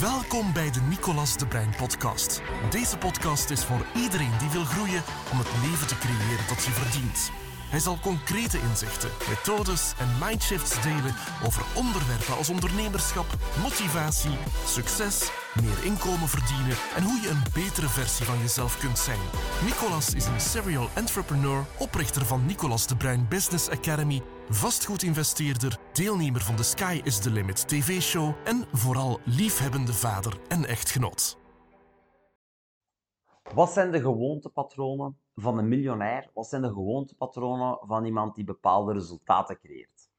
Welkom bij de Nicolas de Brein podcast. Deze podcast is voor iedereen die wil groeien om het leven te creëren dat je verdient. Hij zal concrete inzichten, methodes en mindshifts delen over onderwerpen als ondernemerschap, motivatie, succes, meer inkomen verdienen en hoe je een betere versie van jezelf kunt zijn. Nicolas is een serial entrepreneur, oprichter van Nicolas de Bruin Business Academy, vastgoedinvesteerder, deelnemer van de Sky is the Limit TV-show en vooral liefhebbende vader en echtgenoot. Wat zijn de gewoontepatronen van een miljonair? Wat zijn de gewoontepatronen van iemand die bepaalde resultaten creëert?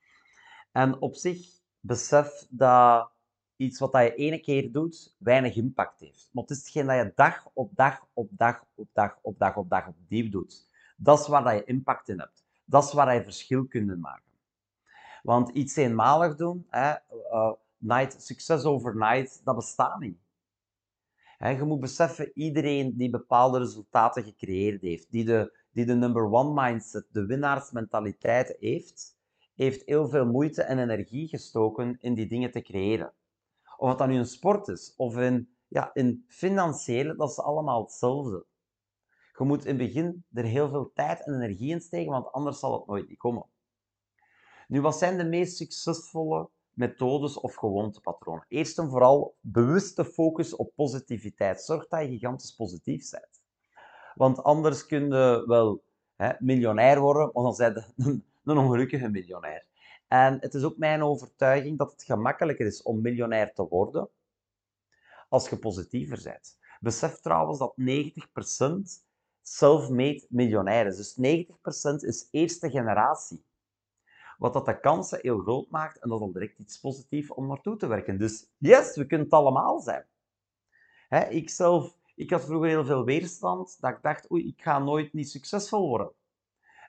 En op zich besef dat iets wat je ene keer doet, weinig impact heeft. Maar het is hetgeen dat je dag op dag op dag op dag op dag op dag opnieuw doet. Dat is waar je impact in hebt. Dat is waar je verschil kunt maken. Want iets eenmalig doen, hè, uh, night, succes overnight, dat bestaat niet. Je moet beseffen, iedereen die bepaalde resultaten gecreëerd heeft, die de, die de number one mindset, de winnaarsmentaliteit heeft, heeft heel veel moeite en energie gestoken in die dingen te creëren. Of dat nu een sport is, of in, ja, in financiële, dat is allemaal hetzelfde. Je moet in het begin er heel veel tijd en energie in steken, want anders zal het nooit niet komen. Nu, wat zijn de meest succesvolle methodes of gewoontepatronen? Eerst en vooral bewuste focus op positiviteit. Zorg dat je gigantisch positief bent. Want anders kun je wel hè, miljonair worden, maar dan zijn je een, ongelukkige miljonair. En het is ook mijn overtuiging dat het gemakkelijker is om miljonair te worden als je positiever bent. Besef trouwens dat 90% self-made miljonair is. Dus 90% is eerste generatie. Wat dat de kansen heel groot maakt en dat is direct iets positiefs om naartoe te werken. Dus yes, we kunnen het allemaal zijn. ik zelf, ik had vroeger heel veel weerstand, dat ik dacht, oei, ik ga nooit niet succesvol worden.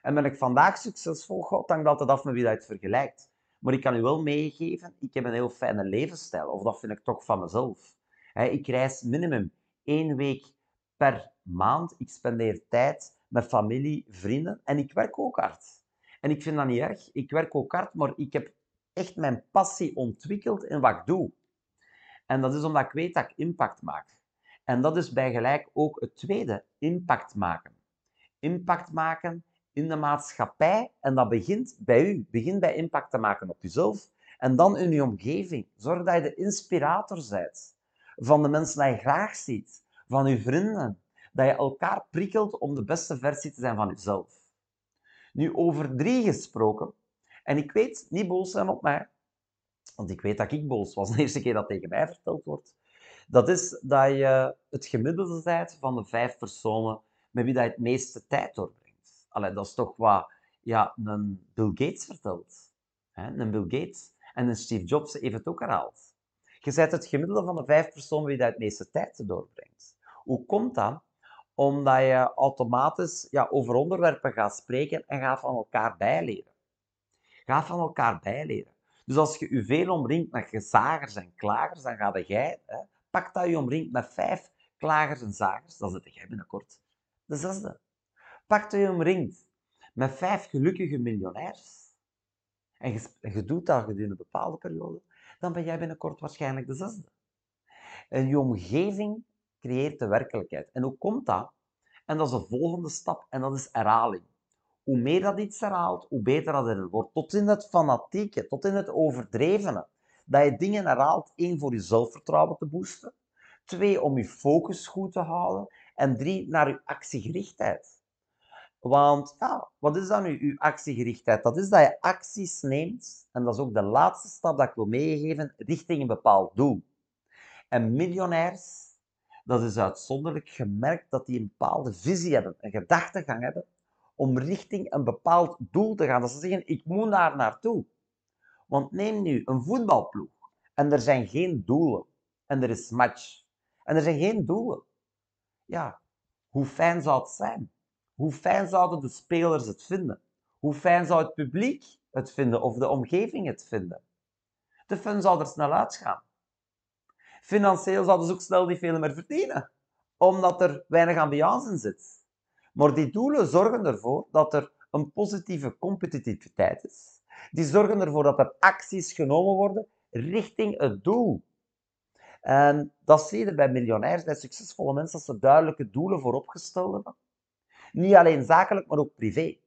En ben ik vandaag succesvol? God, dat het af met wie dat het vergelijkt. Maar ik kan u wel meegeven, ik heb een heel fijne levensstijl. Of dat vind ik toch van mezelf. ik reis minimum één week per maand. Ik spendeer tijd met familie, vrienden. En ik werk ook hard. En ik vind dat niet erg. Ik werk ook hard, maar ik heb echt mijn passie ontwikkeld in wat ik doe. En dat is omdat ik weet dat ik impact maak. En dat is bij gelijk ook het tweede, impact maken. Impact maken in de maatschappij. En dat begint bij u. Begin bij impact te maken op jezelf. En dan in je omgeving. Zorg dat je de inspirator bent. Van de mensen die je graag ziet. Van je vrienden. Dat je elkaar prikkelt om de beste versie te zijn van jezelf. Nu, over drie gesproken. En ik weet, niet boos zijn op mij. Want ik weet dat ik boos was de eerste keer dat tegen mij verteld wordt. Dat is dat je het gemiddelde bent van de vijf personen met wie je het meeste tijd doorbrengt. Allee, dat is toch wat ja, een Bill Gates vertelt. Hè? Een Bill Gates. En een Steve Jobs heeft het ook herhaald. Je bent het gemiddelde van de vijf personen wie dat het meeste tijd doorbrengt. Hoe komt dat? Omdat je automatisch ja, over onderwerpen gaat spreken en gaat van elkaar bijleren. Gaat van elkaar bijleren. Dus als je je veel omringt met gezagers en klagers, dan ga jij, hè, pak dat je omringt met vijf klagers en zagers, dan zit jij binnenkort de zesde. Pak je omringt met vijf gelukkige miljonairs en je, je doet dat gedurende een bepaalde periode, dan ben jij binnenkort waarschijnlijk de zesde. En je omgeving creëert de werkelijkheid. En hoe komt dat? En dat is de volgende stap, en dat is herhaling. Hoe meer dat iets herhaalt, hoe beter dat er wordt. Tot in het fanatieke, tot in het overdrevene. Dat je dingen herhaalt, één, voor je zelfvertrouwen te boosten. Twee, om je focus goed te houden. En drie, naar je actiegerichtheid. Want ja, wat is dan nu uw actiegerichtheid? Dat is dat je acties neemt, en dat is ook de laatste stap dat ik wil meegeven, richting een bepaald doel. En miljonairs, dat is uitzonderlijk gemerkt dat die een bepaalde visie hebben, een gedachtegang hebben, om richting een bepaald doel te gaan. Dat ze zeggen, ik moet daar naartoe. Want neem nu een voetbalploeg, en er zijn geen doelen, en er is match, en er zijn geen doelen. Ja, hoe fijn zou het zijn hoe fijn zouden de spelers het vinden? Hoe fijn zou het publiek het vinden of de omgeving het vinden? De fun zou er snel uitgaan. Financieel zouden ze ook snel niet veel meer verdienen, omdat er weinig ambiance in zit. Maar die doelen zorgen ervoor dat er een positieve competitiviteit is. Die zorgen ervoor dat er acties genomen worden richting het doel. En dat zie je bij miljonairs, bij succesvolle mensen, dat ze duidelijke doelen voorop gesteld hebben. Niet alleen zakelijk, maar ook privé.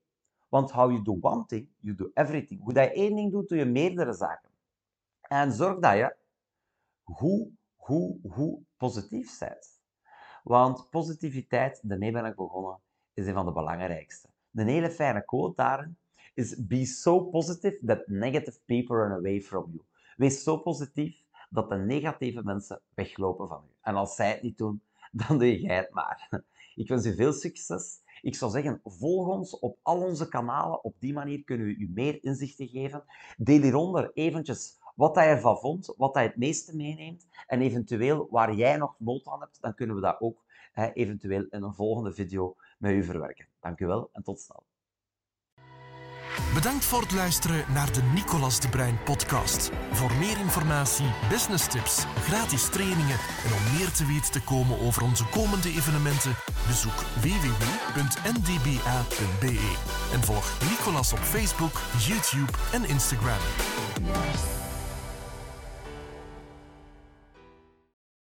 Want how you do one thing, you do everything. Hoe dat je één ding doet, doe je meerdere zaken. En zorg dat je hoe, hoe, hoe positief bent. Want positiviteit, daarmee ben ik begonnen, is een van de belangrijkste. Een hele fijne quote daarin is be so positive that negative people run away from you. Wees zo positief dat de negatieve mensen weglopen van u. En als zij het niet doen, dan doe jij het maar. Ik wens u veel succes. Ik zou zeggen, volg ons op al onze kanalen. Op die manier kunnen we u meer inzichten geven. Deel hieronder eventjes wat hij ervan vond, wat hij het meeste meeneemt en eventueel waar jij nog nood aan hebt, dan kunnen we dat ook hè, eventueel in een volgende video met u verwerken. Dank u wel en tot snel. Bedankt voor het luisteren naar de Nicolas de Bruin podcast. Voor meer informatie, business tips, gratis trainingen en om meer te weten te komen over onze komende evenementen, bezoek www.ndba.be en volg Nicolas op Facebook, YouTube en Instagram.